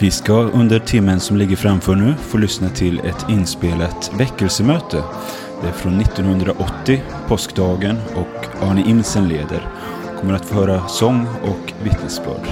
Vi ska under timmen som ligger framför nu få lyssna till ett inspelat väckelsemöte. Det är från 1980, påskdagen och Arne Imsen leder. Kommer att få höra sång och vittnesbörd.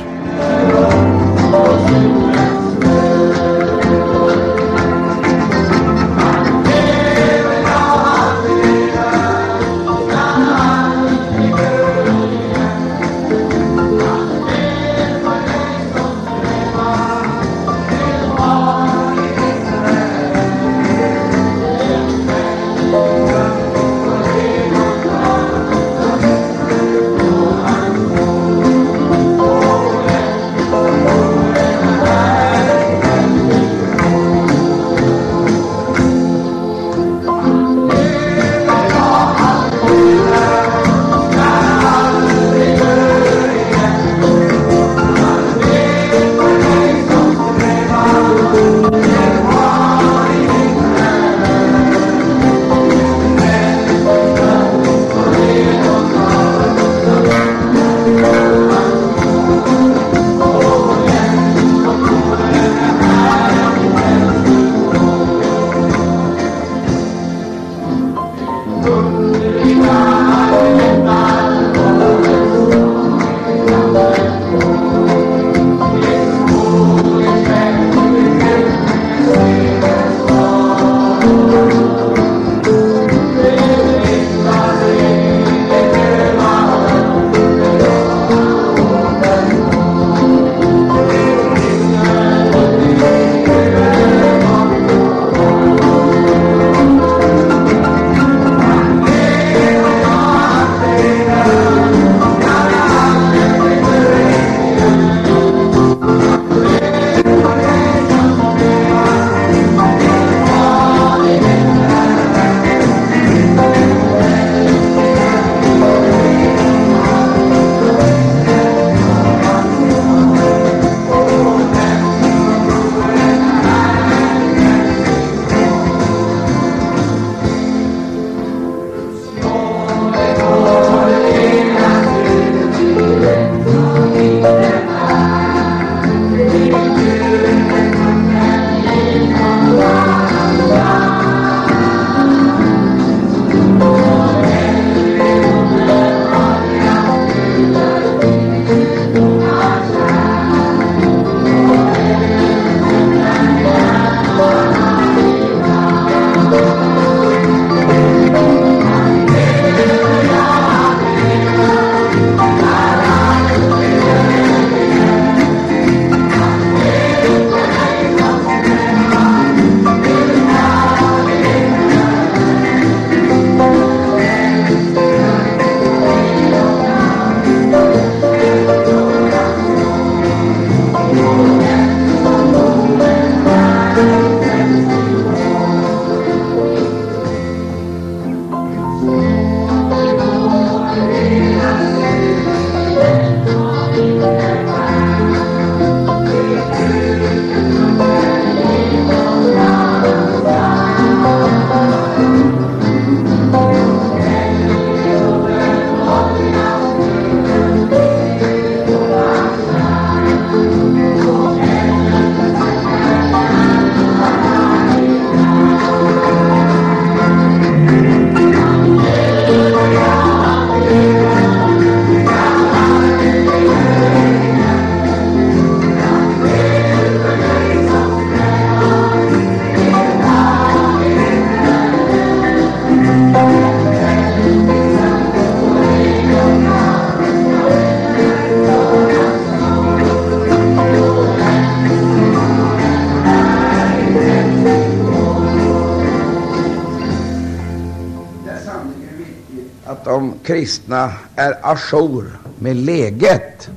Kristna är ajour med läget.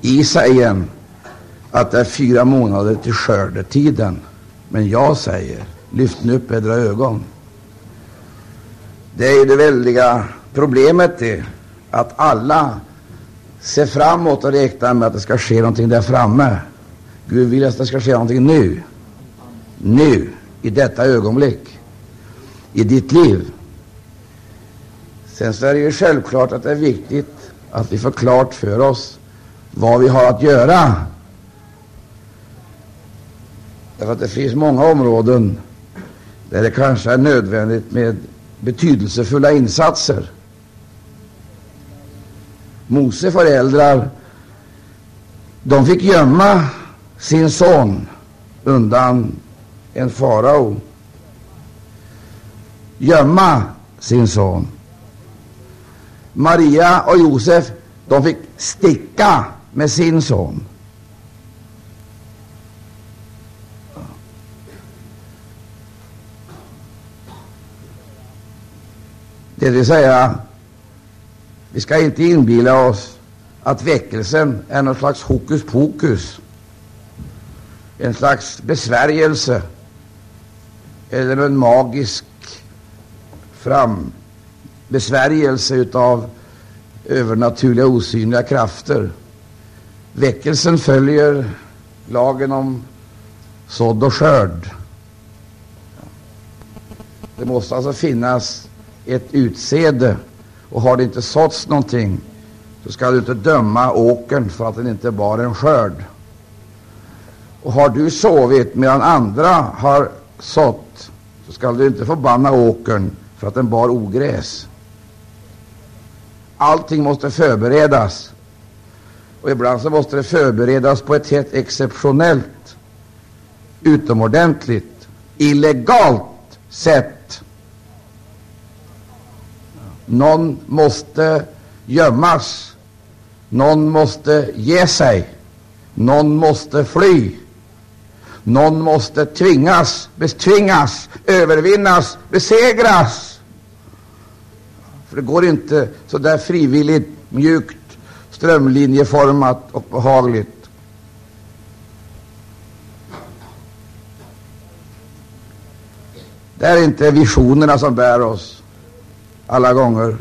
I säger att det är fyra månader till skördetiden. Men jag säger, lyft nu upp edra ögon. Det är ju det väldiga problemet det, att alla ser framåt och räknar med att det ska ske någonting där framme. Gud vill att det ska ske någonting nu. Nu, i detta ögonblick, i ditt liv. Sen så är det ju självklart att det är viktigt att vi får klart för oss vad vi har att göra Därför att det finns många områden där det kanske är nödvändigt med betydelsefulla insatser. Mose föräldrar de fick gömma sin son undan en farao. Gömma sin son. Maria och Josef de fick sticka med sin son. Det vill säga, vi ska inte inbilla oss att väckelsen är något slags hokus pokus, en slags besvärjelse eller en magisk besvärjelse av övernaturliga osynliga krafter. Väckelsen följer lagen om sådd och skörd. Det måste alltså finnas ett utsäde, och har det inte såtts någonting så ska du inte döma åkern för att den inte bar en skörd. Och har du sovit medan andra har sått så ska du inte förbanna åkern för att den bar ogräs. Allting måste förberedas. Och ibland så måste det förberedas på ett helt exceptionellt, utomordentligt, illegalt sätt. Någon måste gömmas. Någon måste ge sig. Någon måste fly. Någon måste tvingas, betvingas, övervinnas, besegras. För det går inte så där frivilligt, mjukt, strömlinjeformat och behagligt. Det är inte visionerna som bär oss alla gånger.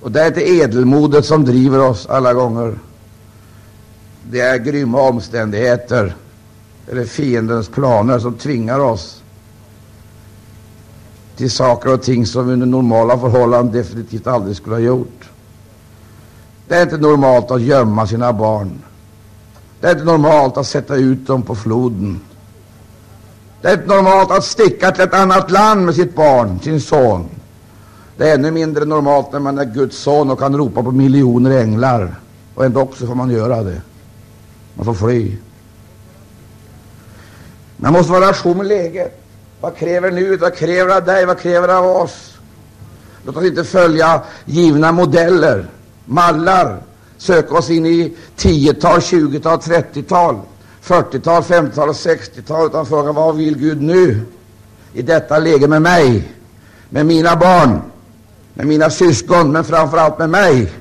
Och det är inte edelmodet som driver oss alla gånger. Det är grymma omständigheter eller fiendens planer som tvingar oss till saker och ting som under normala förhållanden definitivt aldrig skulle ha gjort. Det är inte normalt att gömma sina barn. Det är inte normalt att sätta ut dem på floden. Det är inte normalt att sticka till ett annat land med sitt barn, sin son. Det är ännu mindre normalt när man är Guds son och kan ropa på miljoner änglar. Och ändå också får man göra det. Man får fly. Man måste vara ajour med läget. Vad kräver nuet? Vad kräver av dig? Vad kräver av oss? Låt oss inte följa givna modeller, mallar, söka oss in i 10-tal, 20-tal, 30-tal, 40-tal, 50-tal och 60-tal, utan fråga vad vill Gud nu i detta läge med mig, med mina barn, med mina syskon, men framför allt med mig.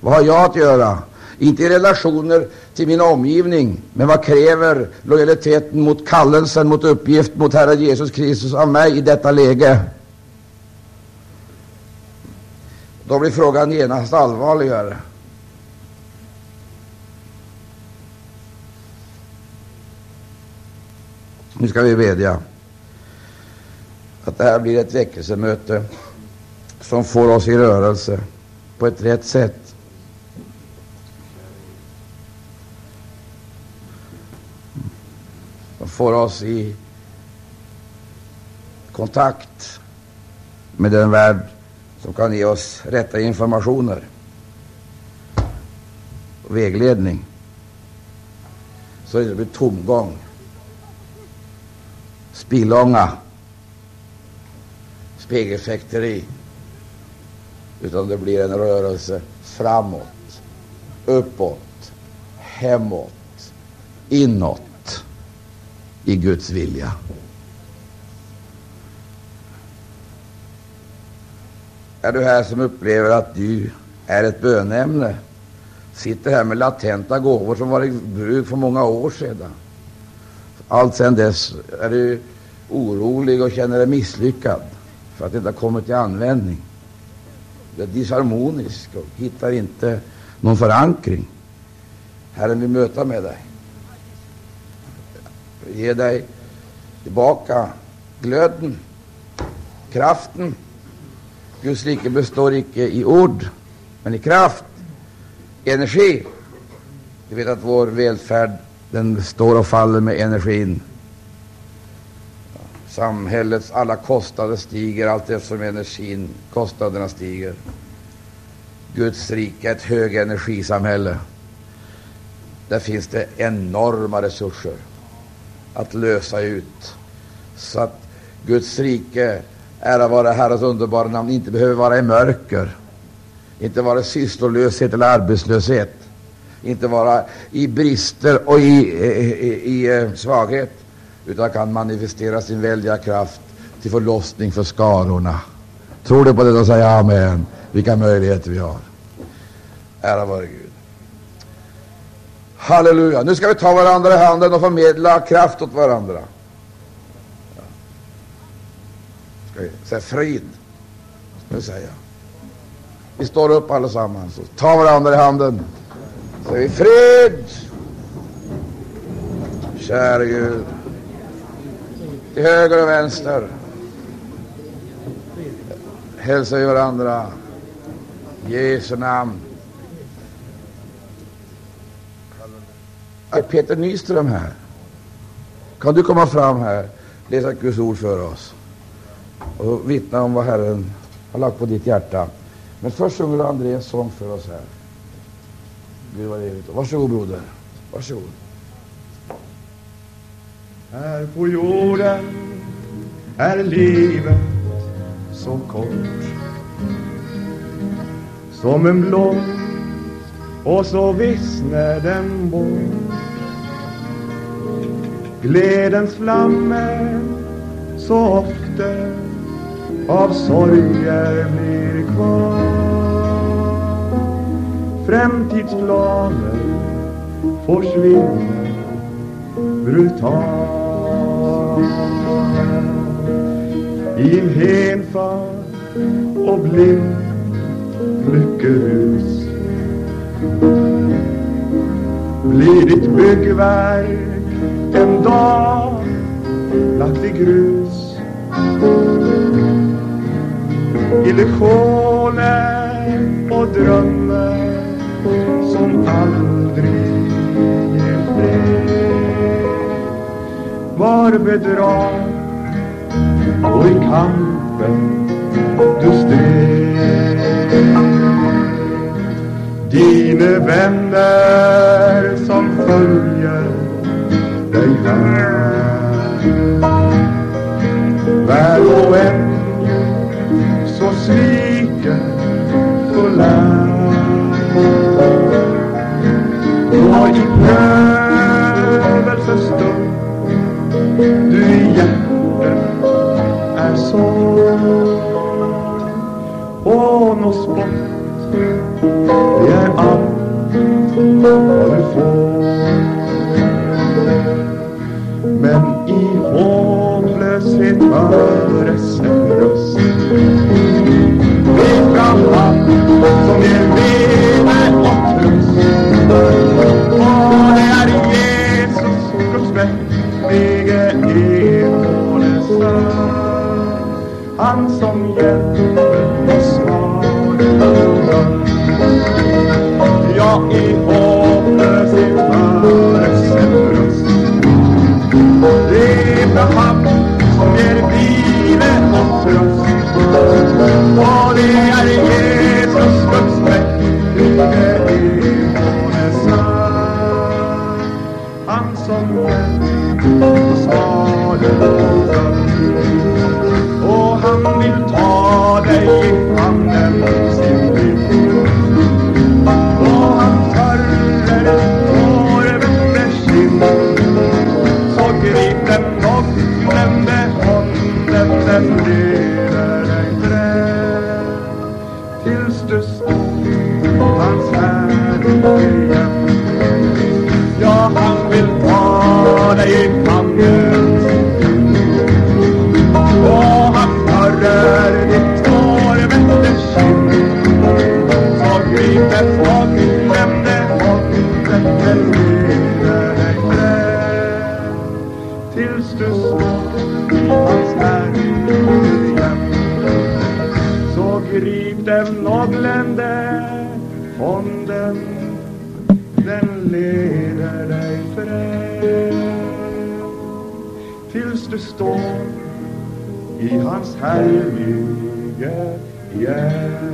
Vad har jag att göra? Inte i relationer till min omgivning, men vad kräver lojaliteten mot kallelsen, mot uppgift, mot Herre Jesus Kristus av mig i detta läge? Då blir frågan genast allvarligare. Nu ska vi bedja att det här blir ett väckelsemöte som får oss i rörelse på ett rätt sätt. Som får oss i kontakt med den värld som kan ge oss rätta informationer och vägledning. Så det inte blir tomgång, spillånga, spegelfäkteri utan det blir en rörelse framåt, uppåt, hemåt, inåt i Guds vilja. Är du här som upplever att du är ett bönämne, sitter här med latenta gåvor som var i bruk för många år sedan. Allt sedan dess är du orolig och känner dig misslyckad för att det inte har kommit till användning. Du är disharmonisk och hittar inte någon förankring. Herren vill möta med dig. Ge dig tillbaka glöden, kraften. Guds rike består icke i ord, men i kraft, energi. Du vet att vår välfärd Den står och faller med energin. Samhällets alla kostnader stiger allt eftersom energin, kostnaderna stiger. Guds rike är ett högenergisamhälle. Där finns det enorma resurser att lösa ut så att Guds rike, ära vare Herrens underbara namn, inte behöver vara i mörker, inte vara i sysslolöshet eller arbetslöshet, inte vara i brister och i, i, i, i eh, svaghet, utan kan manifestera sin väldiga kraft till förlossning för skarorna. Tror du på det, och säg amen. Vilka möjligheter vi har. Ära vare Gud. Halleluja. Nu ska vi ta varandra i handen och förmedla kraft åt varandra. Ska vi säga frid? Ska vi säga. Vi står upp allesammans och tar varandra i handen. Säger vi fred. Käre Gud. Till höger och vänster hälsar vi varandra. Jesu namn. Är Peter Nyström här? Kan du komma fram här, läsa Guds ord för oss och vittna om vad Herren har lagt på ditt hjärta? Men först sjunger André en sång för oss här. Gud vad evigt. Varsågod broder. Varsågod. Här på jorden är livet så kort som en blom och så vissnar den bort. Glädjens flammor så ofta av sorger blir kvar. Framtidsplaner försvinner brutalt i en hänfart och blind lyckorus blir ditt byggverk en dag lagt i grus. Illusioner och drömmar som aldrig ger fred. Var bedrag och i kampen du stred. Dina vänner som följer dig i hans härlige hjärta.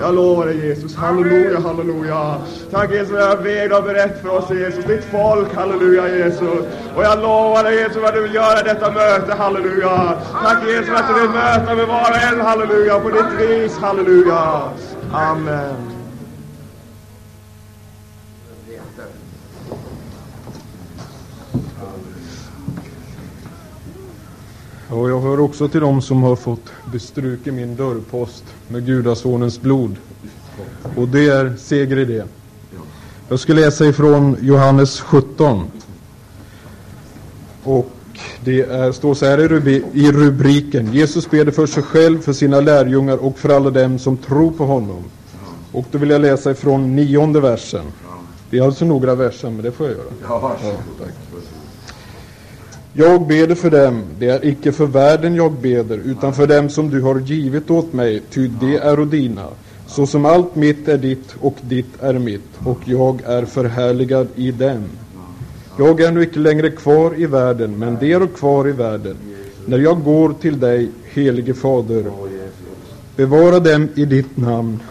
Jag lovar dig Jesus, halleluja, halleluja. Tack Jesus för den väg du har berett för oss Jesus, ditt folk, halleluja Jesus. Och jag lovar dig Jesus vad du vill göra i detta möte, halleluja. Tack Jesus för att du vill möta med var och en, halleluja, på ditt vis, halleluja. Amen. Och jag hör också till dem som har fått bestruka min dörrpost med Gudasonens blod. Och det är seger i det. Jag ska läsa ifrån Johannes 17. Och det är, står så här i, rubi, i rubriken. Jesus ber för sig själv, för sina lärjungar och för alla dem som tror på honom. Och då vill jag läsa ifrån nionde versen. Det är alltså några verser, men det får jag göra. Ja, tack. Jag beder för dem, det är icke för världen jag beder, utan för dem som du har givit åt mig, ty de är dina. Så som allt mitt är ditt och ditt är mitt, och jag är förhärligad i dem. Jag är nu icke längre kvar i världen, men de är kvar i världen. När jag går till dig, helige Fader, bevara dem i ditt namn.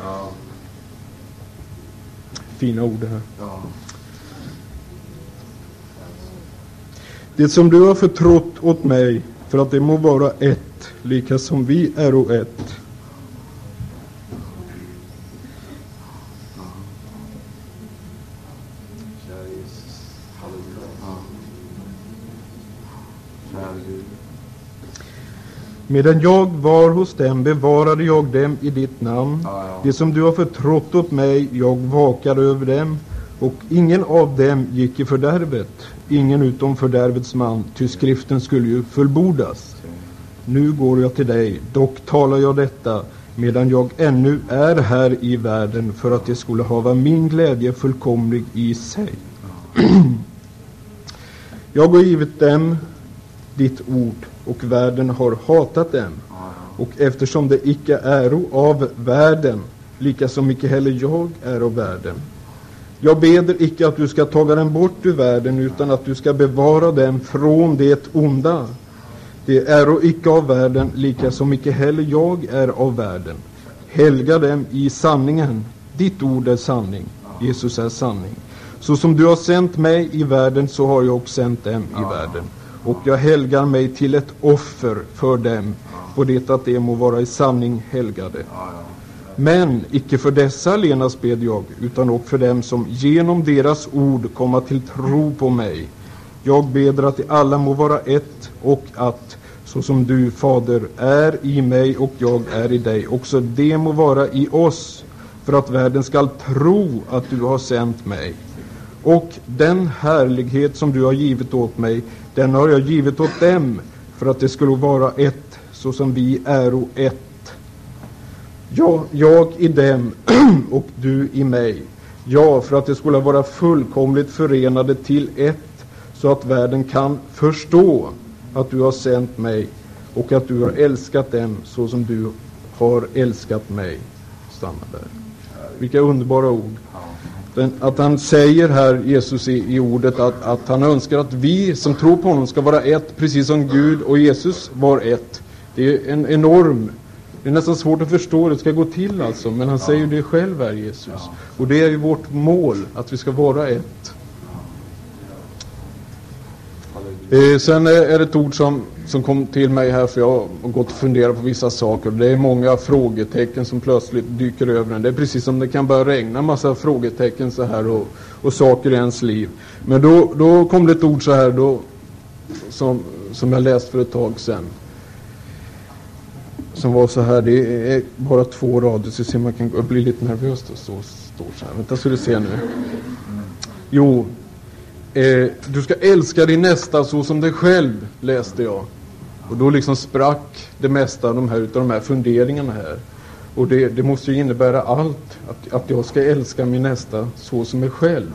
Fina ord det här. Det som du har förtrott åt mig, för att det må vara ett, lika som vi är ett. Medan jag var hos dem bevarade jag dem i ditt namn. Det som du har förtrott åt mig, jag vakade över dem, och ingen av dem gick i fördärvet, ingen utom fördärvets man, ty skriften skulle ju fullbordas. Nu går jag till dig, dock talar jag detta medan jag ännu är här i världen för att det skulle hava min glädje fullkomlig i sig. jag har givit dem ditt ord och världen har hatat dem. Och eftersom det icke äro av världen, lika som icke heller jag är av världen. Jag beder icke att du ska taga dem bort ur världen, utan att du ska bevara dem från det onda. Det är icke av världen, lika som icke heller jag är av världen. Helga dem i sanningen. Ditt ord är sanning. Jesus är sanning. Så som du har sänt mig i världen, så har jag också sänt dem i världen. Och jag helgar mig till ett offer för dem, på det att de må vara i sanning helgade. Men icke för dessa allenast bed jag, utan också för dem som genom deras ord komma till tro på mig. Jag beder att de alla må vara ett och att, så som du, Fader, är i mig och jag är i dig, också det må vara i oss, för att världen skall tro att du har sänt mig. Och den härlighet som du har givit åt mig, den har jag givit åt dem, för att det skulle vara ett, så som vi äro ett. Ja, jag i dem och du i mig. Ja, för att det skulle vara fullkomligt förenade till ett, så att världen kan förstå att du har sänt mig och att du har älskat dem så som du har älskat mig. Stanna där. Vilka underbara ord. Den, att han säger här, Jesus i, i ordet, att, att han önskar att vi som tror på honom ska vara ett, precis som Gud och Jesus var ett. Det är en enorm det är nästan svårt att förstå hur det ska gå till alltså, men han säger ju det själv här, Jesus. Och det är ju vårt mål, att vi ska vara ett. Eh, sen är det ett ord som, som kom till mig här, för jag har gått och funderat på vissa saker. Det är många frågetecken som plötsligt dyker över en. Det är precis som det kan börja regna en massa frågetecken så här och, och saker i ens liv. Men då, då kom det ett ord så här då, som, som jag läst för ett tag sedan som var så här, det är bara två rader så ser man kan bli lite nervös och så står så här. Vänta så du ser nu. Jo, eh, du ska älska din nästa så som dig själv, läste jag. Och då liksom sprack det mesta av de här, utav de här funderingarna här. Och det, det måste ju innebära allt, att, att jag ska älska min nästa så som mig själv.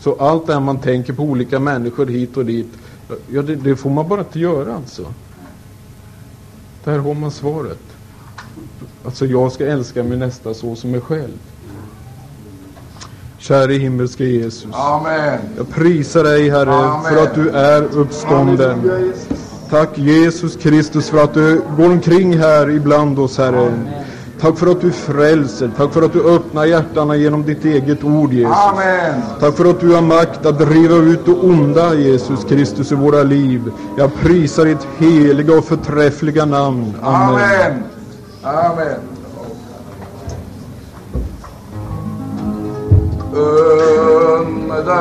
Så allt det här man tänker på olika människor hit och dit, ja det, det får man bara inte göra alltså. Där har man svaret. Alltså jag ska älska min nästa så som mig själv. Käre himmelske Jesus. Amen. Jag prisar dig, Herre, Amen. för att du är uppstånden. Tack Jesus Kristus för att du går omkring här ibland oss, Herre. Tack för att du frälser. Tack för att du öppnar hjärtarna genom ditt eget ord, Jesus. Amen. Tack för att du har makt att driva ut det onda, Jesus Kristus, i våra liv. Jag prisar ditt heliga och förträffliga namn. Amen. Amen. Amen. Underbart.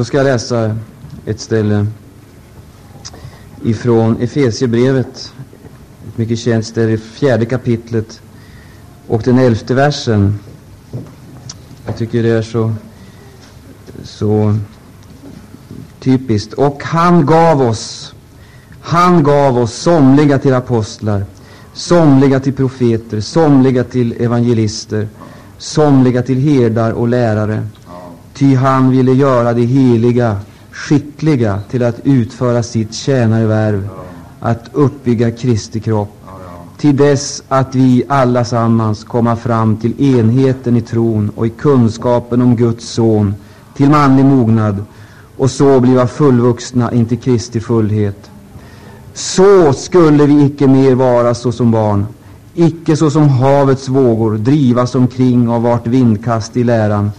Då ska jag läsa ett ställe ifrån Efesiebrevet, ett mycket känt ställe, fjärde kapitlet och den elfte versen. Jag tycker det är så, så typiskt. Och han gav oss, han gav oss somliga till apostlar, somliga till profeter, somliga till evangelister, somliga till herdar och lärare. Ty han ville göra de heliga skickliga till att utföra sitt tjänarvärv, att uppbygga Kristi kropp, till dess att vi allasammans komma fram till enheten i tron och i kunskapen om Guds son, till manlig mognad, och så bliva fullvuxna intill Kristi fullhet. Så skulle vi icke mer vara såsom barn, icke såsom havets vågor drivas omkring av vart vindkast i läran,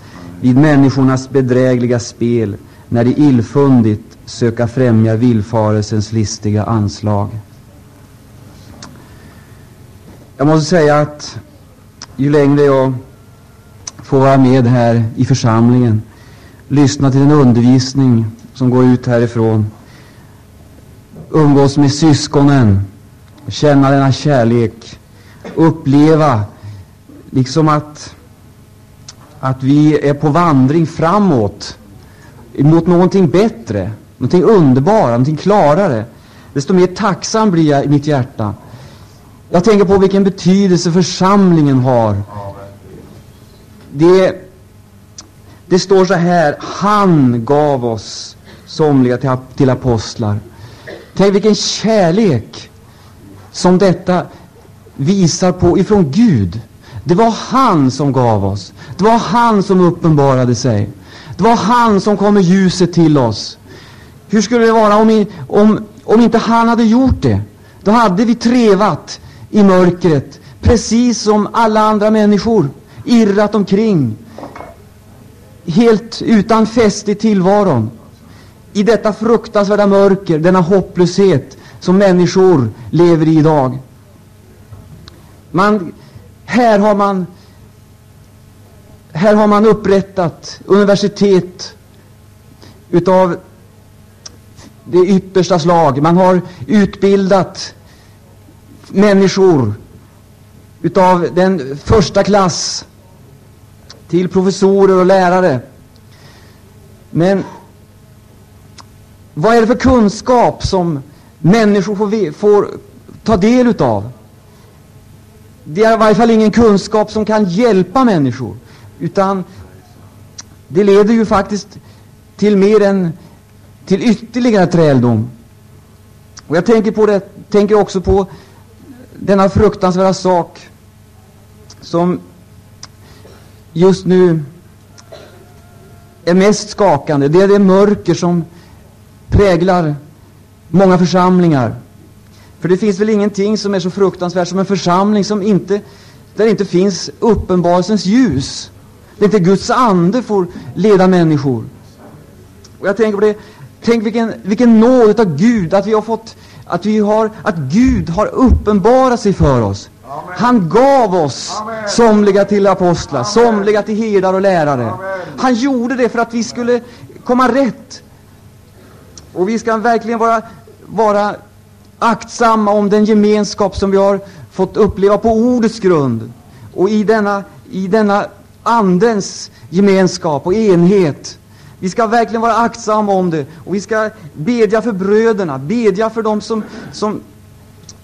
vid människornas bedrägliga spel, när de illfundigt söka främja villfarelsens listiga anslag. Jag måste säga att ju längre jag får vara med här i församlingen, lyssna till den undervisning som går ut härifrån, umgås med syskonen, känna denna kärlek, uppleva liksom att att vi är på vandring framåt mot någonting bättre, någonting underbara, någonting klarare. Desto mer tacksam blir jag i mitt hjärta. Jag tänker på vilken betydelse församlingen har. Det, det står så här, han gav oss somliga till, till apostlar. Tänk vilken kärlek som detta visar på ifrån Gud. Det var han som gav oss. Det var han som uppenbarade sig. Det var han som kom med ljuset till oss. Hur skulle det vara om, om, om inte han hade gjort det? Då hade vi trevat i mörkret, precis som alla andra människor, irrat omkring, helt utan fäste i tillvaron. I detta fruktansvärda mörker, denna hopplöshet som människor lever i idag. Man här har man här har man upprättat universitet utav det yppersta slag. Man har utbildat människor utav den första klass till professorer och lärare. Men vad är det för kunskap som människor får, får ta del utav? Det är i varje fall ingen kunskap som kan hjälpa människor. Utan det leder ju faktiskt till mer än till ytterligare träldom. Och jag tänker, på det, tänker också på denna fruktansvärda sak som just nu är mest skakande. Det är det mörker som präglar många församlingar. För det finns väl ingenting som är så fruktansvärt som en församling som inte, där det inte finns uppenbarelsens ljus. Där inte Guds ande får leda människor. Och jag tänker på det, tänk vilken, vilken nåd av Gud att vi har fått, att vi har, att Gud har uppenbarat sig för oss. Han gav oss Amen. somliga till apostlar, Amen. somliga till herdar och lärare. Amen. Han gjorde det för att vi skulle komma rätt. Och vi ska verkligen vara, vara aktsamma om den gemenskap som vi har fått uppleva på ordets grund. Och i denna, i denna Andens gemenskap och enhet. Vi ska verkligen vara aktsamma om det. Och vi ska bedja för bröderna, bedja för dem som, som,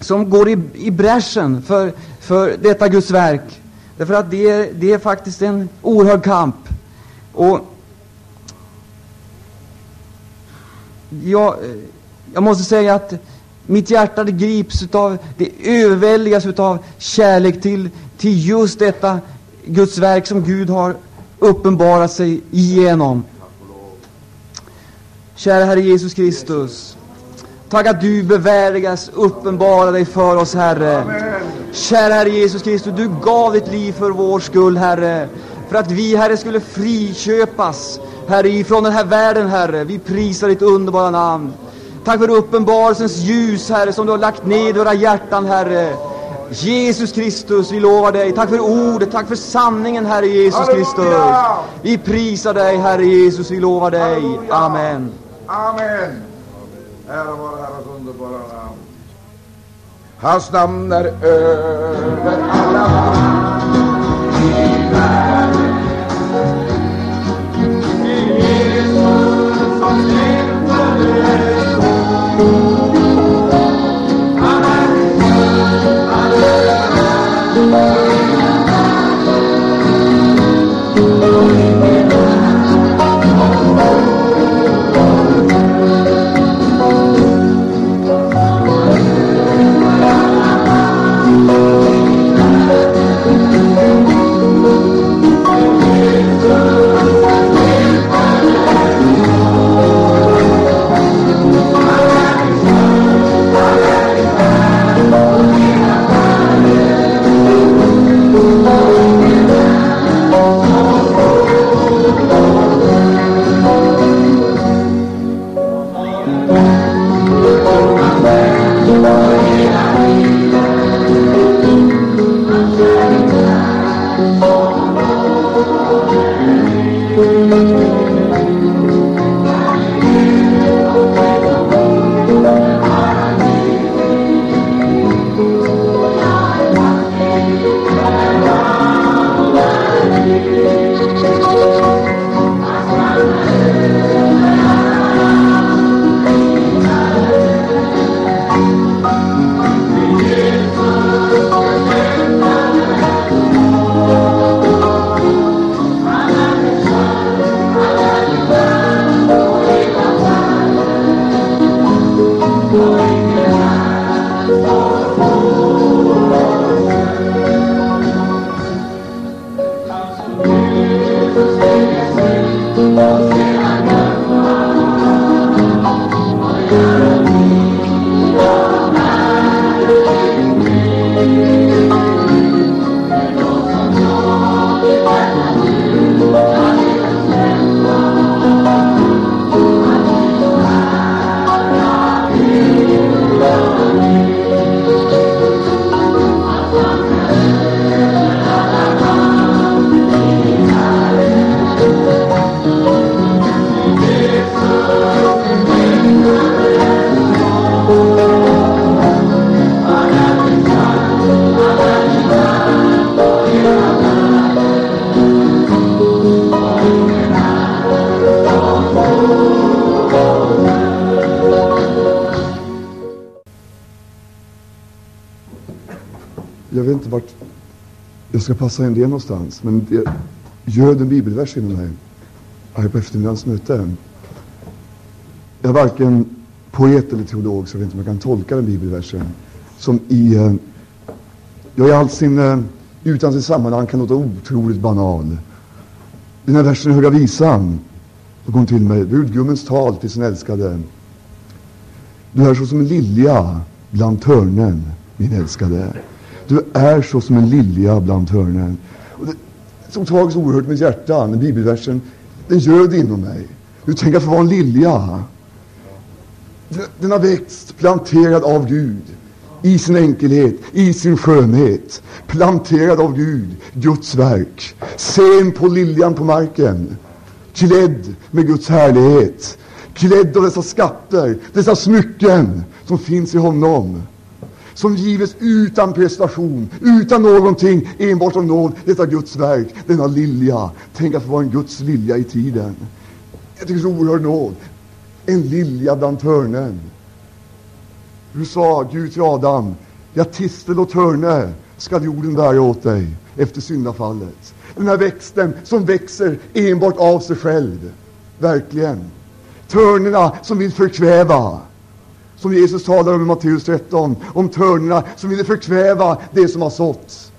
som går i, i bräschen för, för detta Guds verk. Därför att det är, det är faktiskt en oerhörd kamp. Och jag, jag måste säga att mitt hjärta det grips utav, det överväldigas utav kärlek till, till just detta Guds verk som Gud har uppenbarat sig igenom. Kära Herre Jesus Kristus. Tack att du bevärdigas uppenbara dig för oss, Herre. Kära Herre Jesus Kristus, du gav ditt liv för vår skull, Herre. För att vi, Herre, skulle friköpas, Herre, ifrån den här världen, Herre. Vi prisar ditt underbara namn. Tack för uppenbarelsens ljus, Herre, som du har lagt ned i våra hjärtan, Herre. Jesus Kristus, vi lovar dig. Tack för ordet, tack för sanningen, Herre Jesus Kristus. Vi prisar dig, Herre Jesus, vi lovar dig. Amen. Amen. Ära vare Herrens underbara namn. Hans namn är över alla namn ska passa in det någonstans. Men det, göd en bibelvers inom mig. här på eftermiddagens möte. Jag är varken poet eller teolog, så jag vet inte om jag kan tolka den bibelversen som i, eh, jag ja, i all sin, eh, utan sin sammanhang kan låta otroligt banal. Den här versen i Höga Visan, då kom till mig, brudgummens tal till sin älskade. Du är så som en lilja bland törnen, min älskade. Du är så som en lilja bland törnen. Och det som tag så oerhört med hjärta, den bibelversen, den göd inom mig. Du tänker att få vara en lilja. Den, den har växt, planterad av Gud i sin enkelhet, i sin skönhet, planterad av Gud, Guds verk. Sen på liljan på marken, klädd med Guds härlighet, klädd av dessa skatter, dessa smycken som finns i honom som gives utan prestation, utan någonting, enbart av nåd, detta Guds verk, denna lilja. Tänk att få vara en Guds lilja i tiden. Jag tycker så oerhörd nåd. En lilja bland törnen. Hur sa Gud till Adam? Ja, tistel och törne skall jorden bära åt dig efter syndafallet. Den här växten som växer enbart av sig själv. Verkligen. Törnerna som vill förkväva. Som Jesus talar om i Matteus 13, om törnarna som ville förkväva det som har såtts.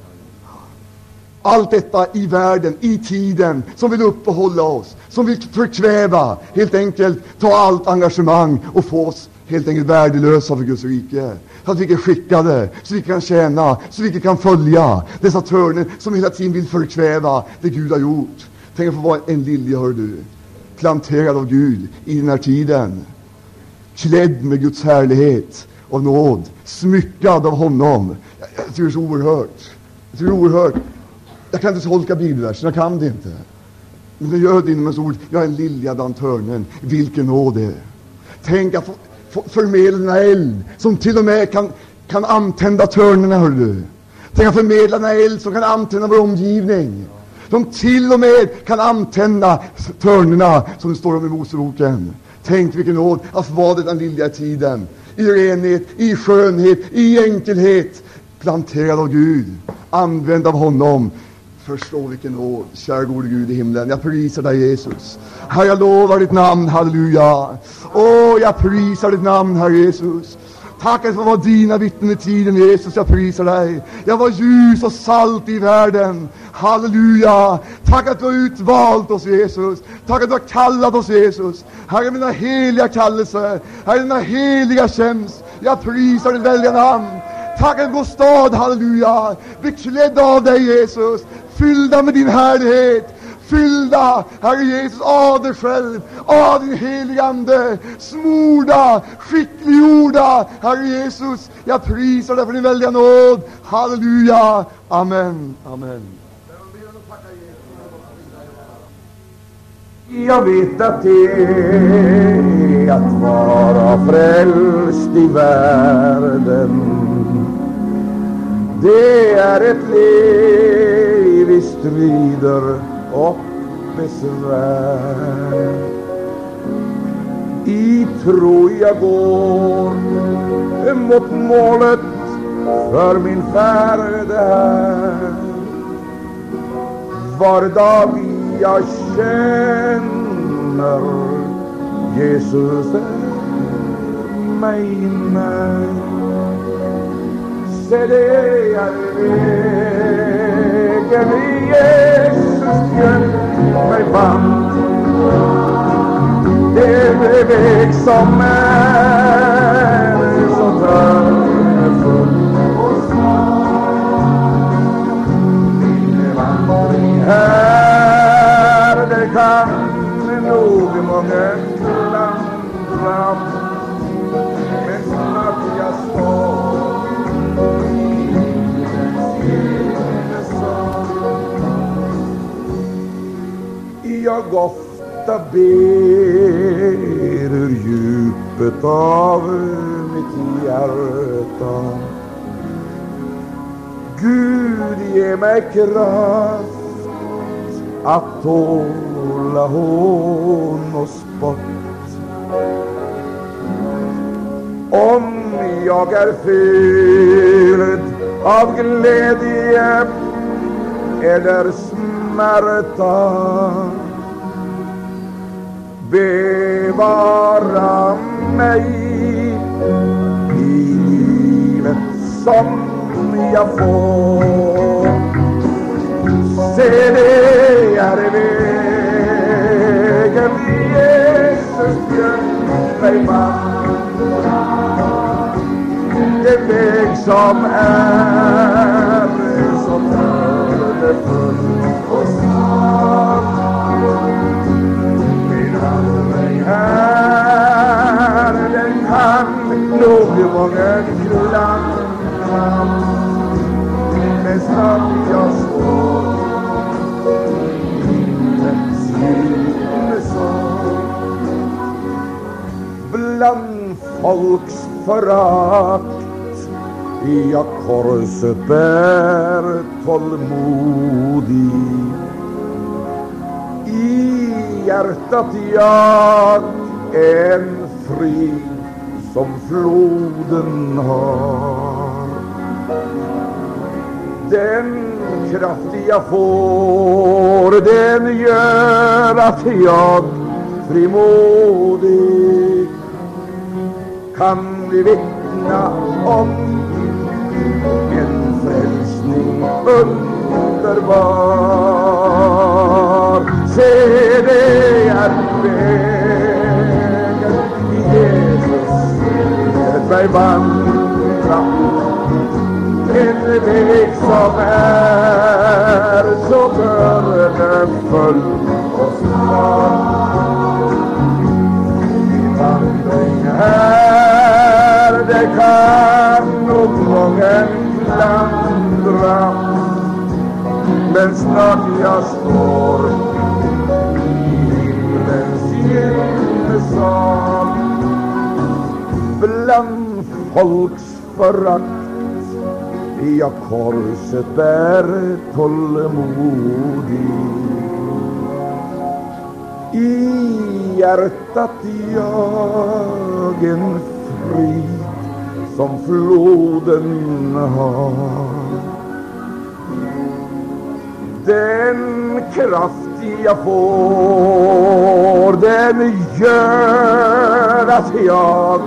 Allt detta i världen, i tiden, som vill uppehålla oss, som vill förkväva, helt enkelt ta allt engagemang och få oss helt enkelt värdelösa för Guds rike. Så att vi är skickade, så vi kan tjäna, så vi kan följa dessa törnen som hela tiden vill förkväva det Gud har gjort. Tänk att få vara en lilja, hör du, planterad av Gud i den här tiden klädd med Guds härlighet och nåd, smyckad av honom. Jag, jag tycker det är så oerhört. Jag tycker det är oerhört. Jag kan inte tolka bibelversen, jag kan det inte. Men det gör det inom ord. Jag är en lilja bland törnen. Vilken nåd det är. Tänk att få, få förmedla en eld som till och med kan, kan antända törnena, hör du. Tänk att förmedla en eld som kan antända vår omgivning. Som till och med kan antända törnena, som det står om i Moseboken. Tänk vilken nåd att vara den lilla tiden. I renhet, i skönhet, i enkelhet. Planterad av Gud. Använd av honom. Förstå vilken nåd, kära gode Gud i himlen. Jag prisar dig Jesus. Herre, jag lovar ditt namn, halleluja. Åh, jag prisar ditt namn, Herre Jesus. Tack att få vara dina vittnen i tiden, Jesus. Jag prisar dig. Jag var ljus och salt i världen. Halleluja! Tack att du har utvalt oss, Jesus. Tack att du har kallat oss, Jesus. Herre, mina heliga kallelser. Herre, mina heliga tjänst. Jag prisar ditt väldiga namn. Tack att vår stad, halleluja, beklädda av dig, Jesus. Fyllda med din härlighet fyllda, Herre Jesus, av dig själv, av din helige Ande, smorda, skickliggjorda, Herre Jesus. Jag prisar dig för din väldiga nåd. Halleluja. Amen. Amen. Jag vet att det är att vara frälst i världen. Det är ett liv i strider besvär. I tro jag går mot målet för min färd här. Var dag jag känner Jesus är mig när. Se det är segern i Jesus hjälp mig fram. Det blev väg som är så törnefull och smal. Min vandring här, det kan nog mången Jag ofta ber ur djupet av mitt hjärta. Gud, ge mig kraft att tåla hån och spott. Om jag är fylld av glädje eller smärta bevara mig i livet som jag får. Se, det är vägen Jesus bjöd mig vandra. En väg som är så fördefull nog mången klandra. Med snart jag står. Himlens livets ljusår bland folks förakt jag korset bär tålmodig. I hjärtat jag en frid som floden har. Den kraft jag får den gör att jag frimodig. Kan vittna om en frälsning underbar. Se, det är väl mig vandra. En väg som är så bördefull och svår Min vandring här, det kan nog mången klandra. Men snart jag står i himlens gillesal bland folks förakt. Jag korset bär tålmodig i hjärtat jag en frid som floden har. Den kraft jag får den gör att jag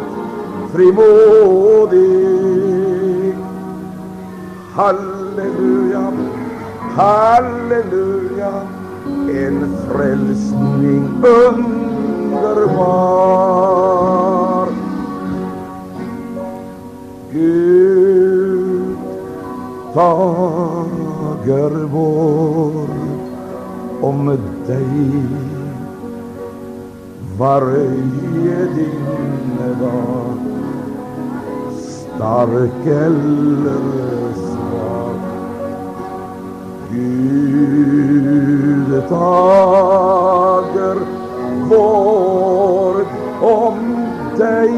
frimodig. Halleluja, halleluja en frälsning underbar. Gud tager vår om dig. Varje din dag stark eller svag Gud tager vård om dig.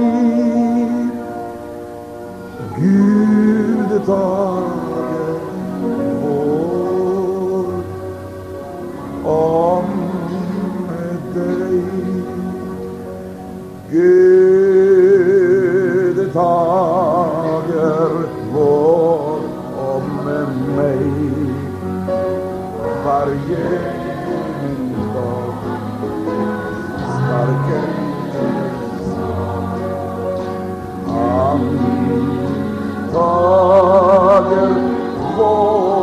Gud tager vård om dig. Gud tager vård om mig. Varje dag starkare Han tager vår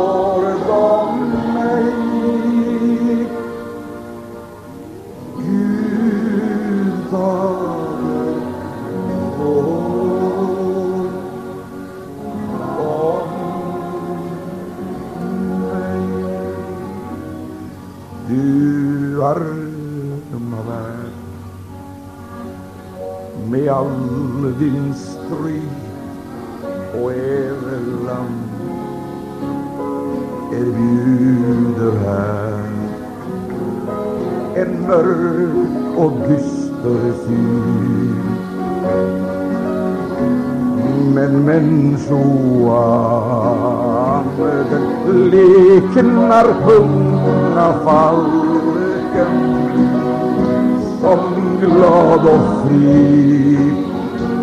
din strid och äveland erbjuder här en mörk och dyster syn. Men människoanden liknar hundrafalken som glad och fri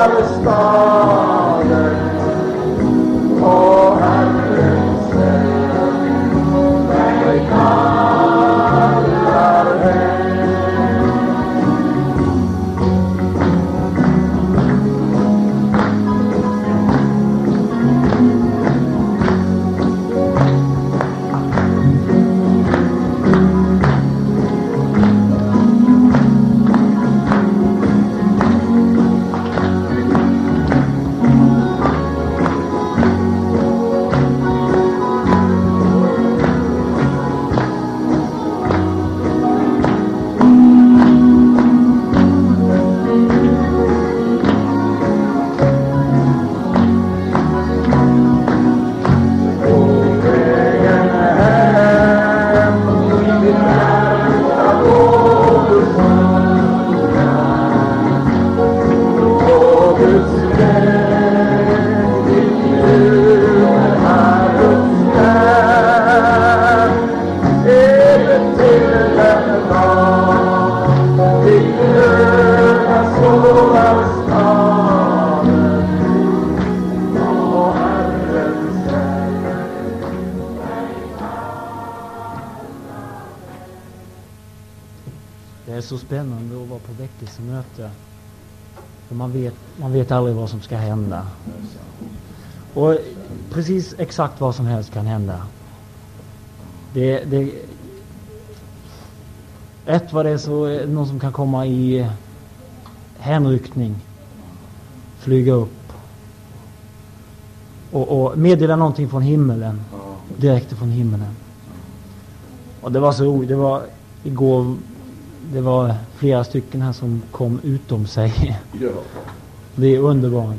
Palestine. Precis exakt vad som helst kan hända. Det, det, ett vad det är så det någon som kan komma i hänryckning, flyga upp och, och meddela någonting från himmelen, direkt från himmelen. Och det var så roligt, det var igår, det var flera stycken här som kom utom sig. Det är underbart.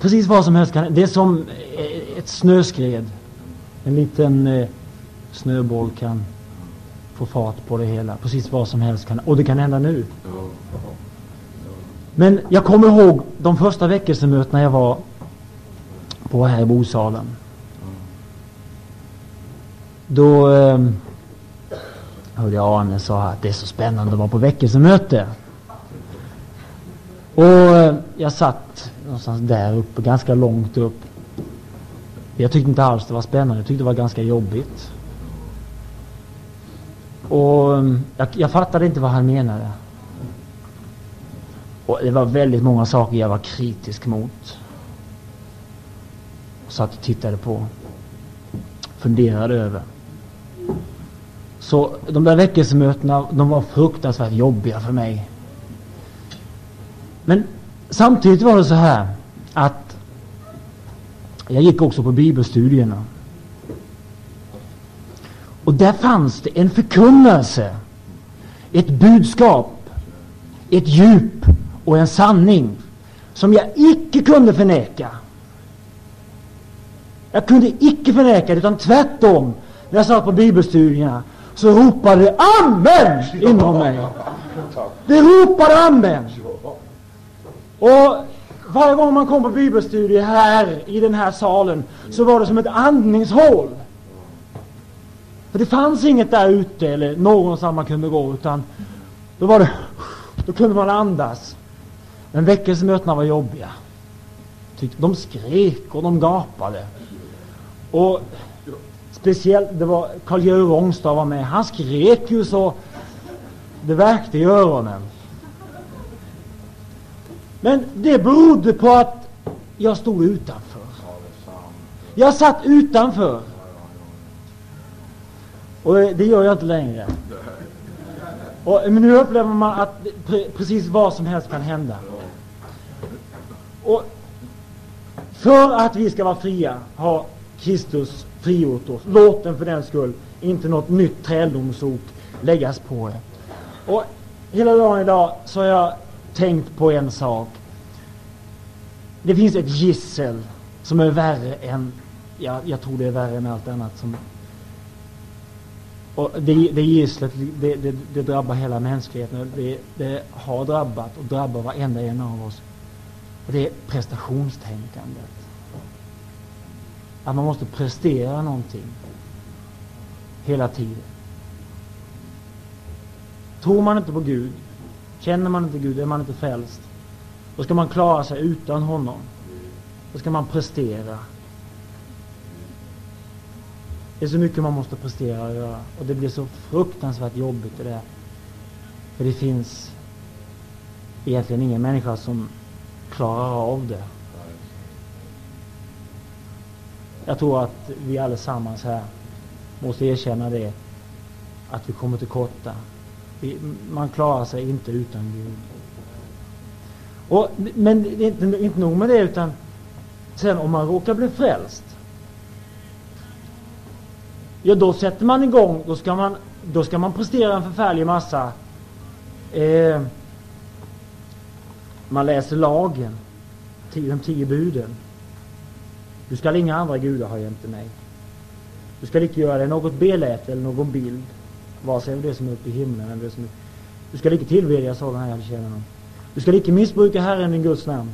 Precis vad som helst kan Det är som eh, ett snöskred. En liten eh, snöboll kan få fart på det hela. Precis vad som helst kan Och det kan hända nu. Men jag kommer ihåg de första väckelsemötena jag var på här i Bosalen. Då eh, hörde jag Arne sa att det är så spännande att vara på väckelsemöte. Och eh, jag satt någonstans där uppe, ganska långt upp. Jag tyckte inte alls det var spännande, jag tyckte det var ganska jobbigt. Och mm, jag, jag fattade inte vad han menade. Och det var väldigt många saker jag var kritisk mot. Och satt och tittade på. Funderade över. Så de där väckelsemötena, de var fruktansvärt jobbiga för mig. Men samtidigt var det så här att jag gick också på bibelstudierna. Och där fanns det en förkunnelse, ett budskap, ett djup och en sanning som jag icke kunde förneka. Jag kunde icke förneka det, utan tvärtom. När jag satt på bibelstudierna så ropade det Amen inom mig. Det ropade Amen. Och varje gång man kom på bibelstudier här i den här salen så var det som ett andningshål. För det fanns inget där ute eller någonstans man kunde gå utan då var det, då kunde man andas. Men väckelsemötena var jobbiga. De skrek och de gapade. Och speciellt, det var Karl-Georg Rångstad var med. Han skrek ju så det värkte i öronen. Men det berodde på att jag stod utanför. Jag satt utanför. Och eh, det gör jag inte längre. Och, eh, men nu upplever man att precis vad som helst kan hända. Och för att vi ska vara fria har Kristus frigjort oss. Låt den för den skull inte något nytt träldomsok läggas på er. Och hela dagen idag så har jag tänkt på en sak. Det finns ett gissel som är värre än, ja, jag tror det är värre än allt annat som och det, det gisslet, det, det, det, drabbar hela mänskligheten. Det, det har drabbat och drabbar varenda en av oss. Och det är prestationstänkandet. Att man måste prestera någonting hela tiden. Tror man inte på Gud, känner man inte Gud, är man inte frälst, då ska man klara sig utan honom. Då ska man prestera. Det är så mycket man måste prestera och göra. Och det blir så fruktansvärt jobbigt det där. För det finns egentligen ingen människa som klarar av det. Jag tror att vi allesammans här måste erkänna det, att vi kommer till korta. Man klarar sig inte utan Gud. Och, men det är inte, inte nog med det, utan sen om man råkar bli frälst, ja då sätter man igång, då ska man, då ska man prestera en förfärlig massa. Eh, man läser lagen, de tio buden. Du skall inga andra gudar ha jämte mig. Du skall icke göra dig något beläte eller någon bild, vare sig det som är uppe i himlen eller det som är... Du skall icke tillbedja sådana här tjänarna. Du skall icke missbruka Herren din Guds namn.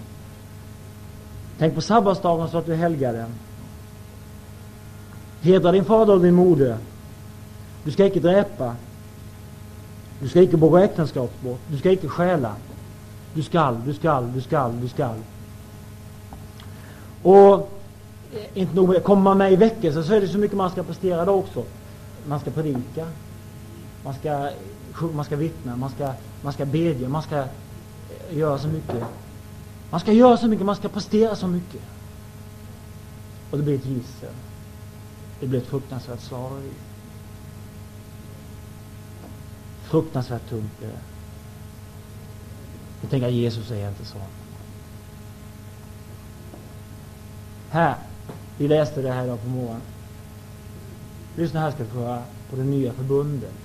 Tänk på sabbatsdagen så att du helgar den. Hedra din fader och din moder. Du ska icke dräpa. Du ska icke begå äktenskapsbrott. Du ska icke stjäla. Du skall, du skall, du skall, du skall. Och eh, inte nog med, kommer man med i väckelse så är det så mycket man ska prestera då också. Man ska predika. Man ska man ska vittna, man ska, man ska bedja, man ska eh, göra så mycket. Man ska göra så mycket, man ska prestera så mycket. Och det blir ett gissel. Det blir ett fruktansvärt slaveri. Fruktansvärt tungt blir det. Jag tänker att Jesus är inte så. Här, vi läste det här idag på morgonen. Lyssna här ska vi få höra på det nya förbundet.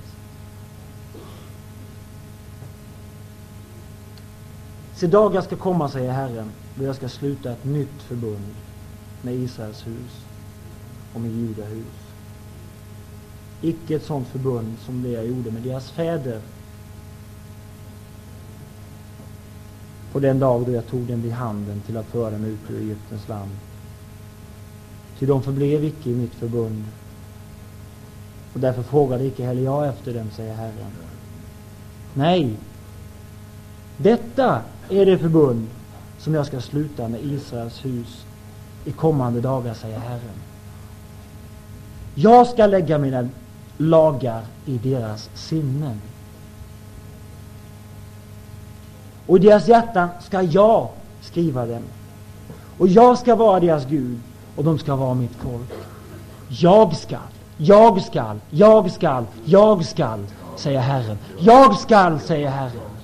Se dagar ska komma, säger Herren, då jag ska sluta ett nytt förbund med Israels hus och med Juda hus. Icke ett sådant förbund som det jag gjorde med deras fäder på den dag då jag tog dem vid handen till att föra dem ut ur Egyptens land. Ty de förblev icke i mitt förbund och därför frågade icke heller jag efter dem, säger Herren. Nej, detta är det förbund som jag ska sluta med Israels hus i kommande dagar, säger Herren. Jag ska lägga mina lagar i deras sinnen. Och i deras hjärtan ska jag skriva dem. Och jag ska vara deras Gud och de ska vara mitt folk. Jag skall, jag skall, jag skall, jag skall, säger Herren. Jag skall, säger Herren.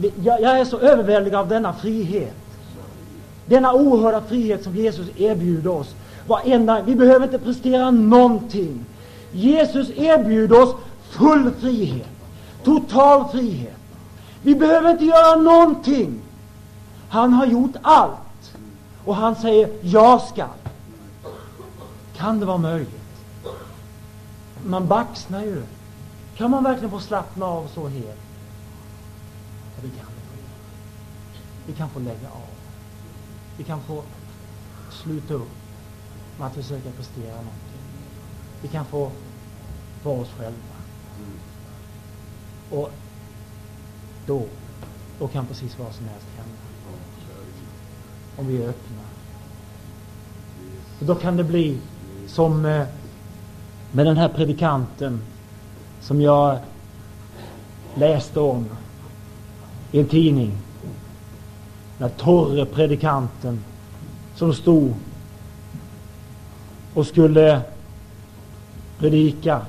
Jag, jag är så överväldigad av denna frihet. Denna oerhörda frihet som Jesus erbjuder oss. Varenda, vi behöver inte prestera någonting. Jesus erbjuder oss full frihet. Total frihet. Vi behöver inte göra någonting. Han har gjort allt. Och han säger, jag ska. Kan det vara möjligt? Man baxnar ju. Kan man verkligen få slappna av så helt? Ja, det kan vi. Vi kan få lägga av. Vi kan få sluta upp med att försöka prestera någonting. Vi kan få vara oss själva. Och då, då kan precis vad som helst hända. Om vi är öppna. Och då kan det bli som eh, med den här predikanten som jag läste om i en tidning. Den torre predikanten som stod och skulle predika.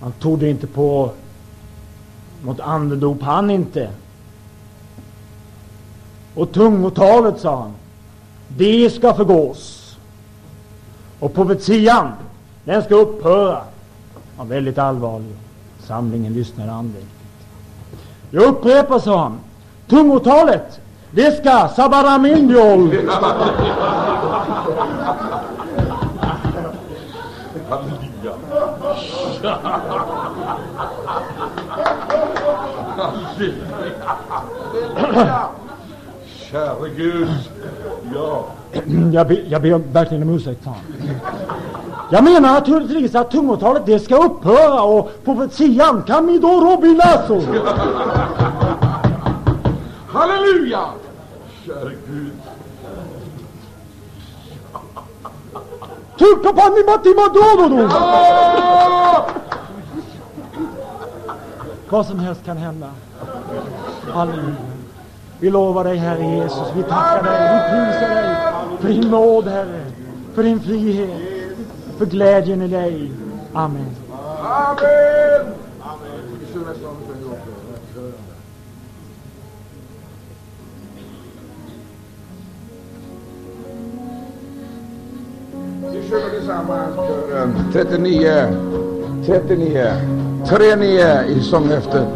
Han trodde inte på något andedop, han inte. Och tungotalet, sa han, det ska förgås. Och profetian, den ska upphöra. Han var väldigt allvarlig. Samlingen lyssnade andäktigt. Jag upprepar, sa han, tungotalet, det ska sabaramindiol. Käre Gud. Ja. Jag ber, jag ber verkligen om ursäkt, sa han. Jag menar naturligtvis att tungotalet det ska upphöra och profetian kan vi då robilasso. Halleluja! Käre Gud. Tukapani matimadododo. Vad som helst kan hända. Halleluja. Vi lovar dig, Herre Jesus. Vi tackar dig. Vi prisar dig för din nåd, Herre. För din frihet. För glädjen i dig. Amen. Amen! Vi sjunger tillsammans kören 39, 39, 39 i sånghäftet.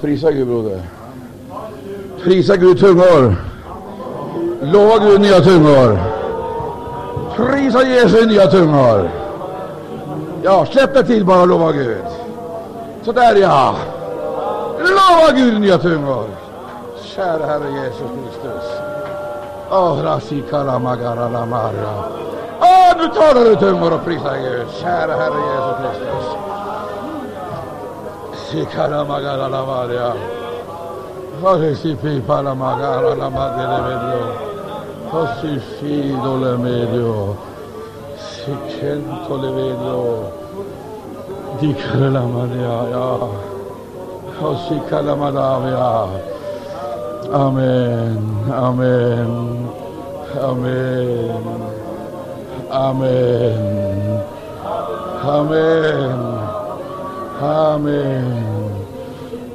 Prisa Gud broder. Prisa Gud tungor. Lova Gud nya tungor. Prisa Jesu i nya tungor. Ja, släpp det till bara och lova Gud. Så där ja. Lova Gud i nya tungor. Kära Herre Jesus Kristus. Åh, rasi kalamagara lamaria. Åh, nu talar du i tungor och prisar Gud. Kära Herre Jesus Kristus. si Sikara magara la varia. Fare si pipa la magara la madre certo, le vedo Così fido le medio. Si cento le vedo. Dicare la maria. Così calamadavia. Amen. Amen. Amen. Amen. Amen. Amen.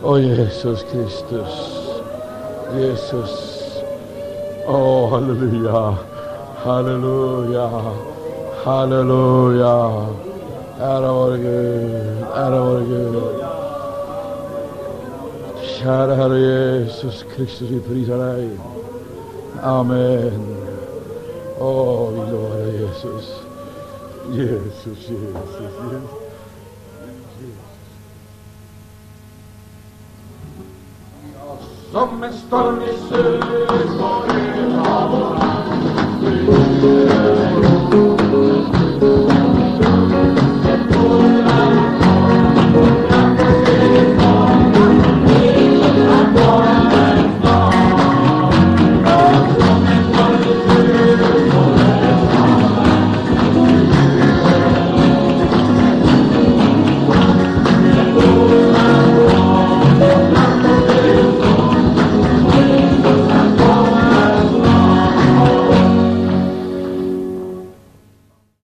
O Jesus Kristus, Jesus. Oh, halleluja, oh, halleluja, halleluja. Ära vare Gud, ära Jesus Kristus, vi prisar dig. Amen. Vi oh, lovar Jesus. Jesus, Jesus, Jesus. Some en storm i sør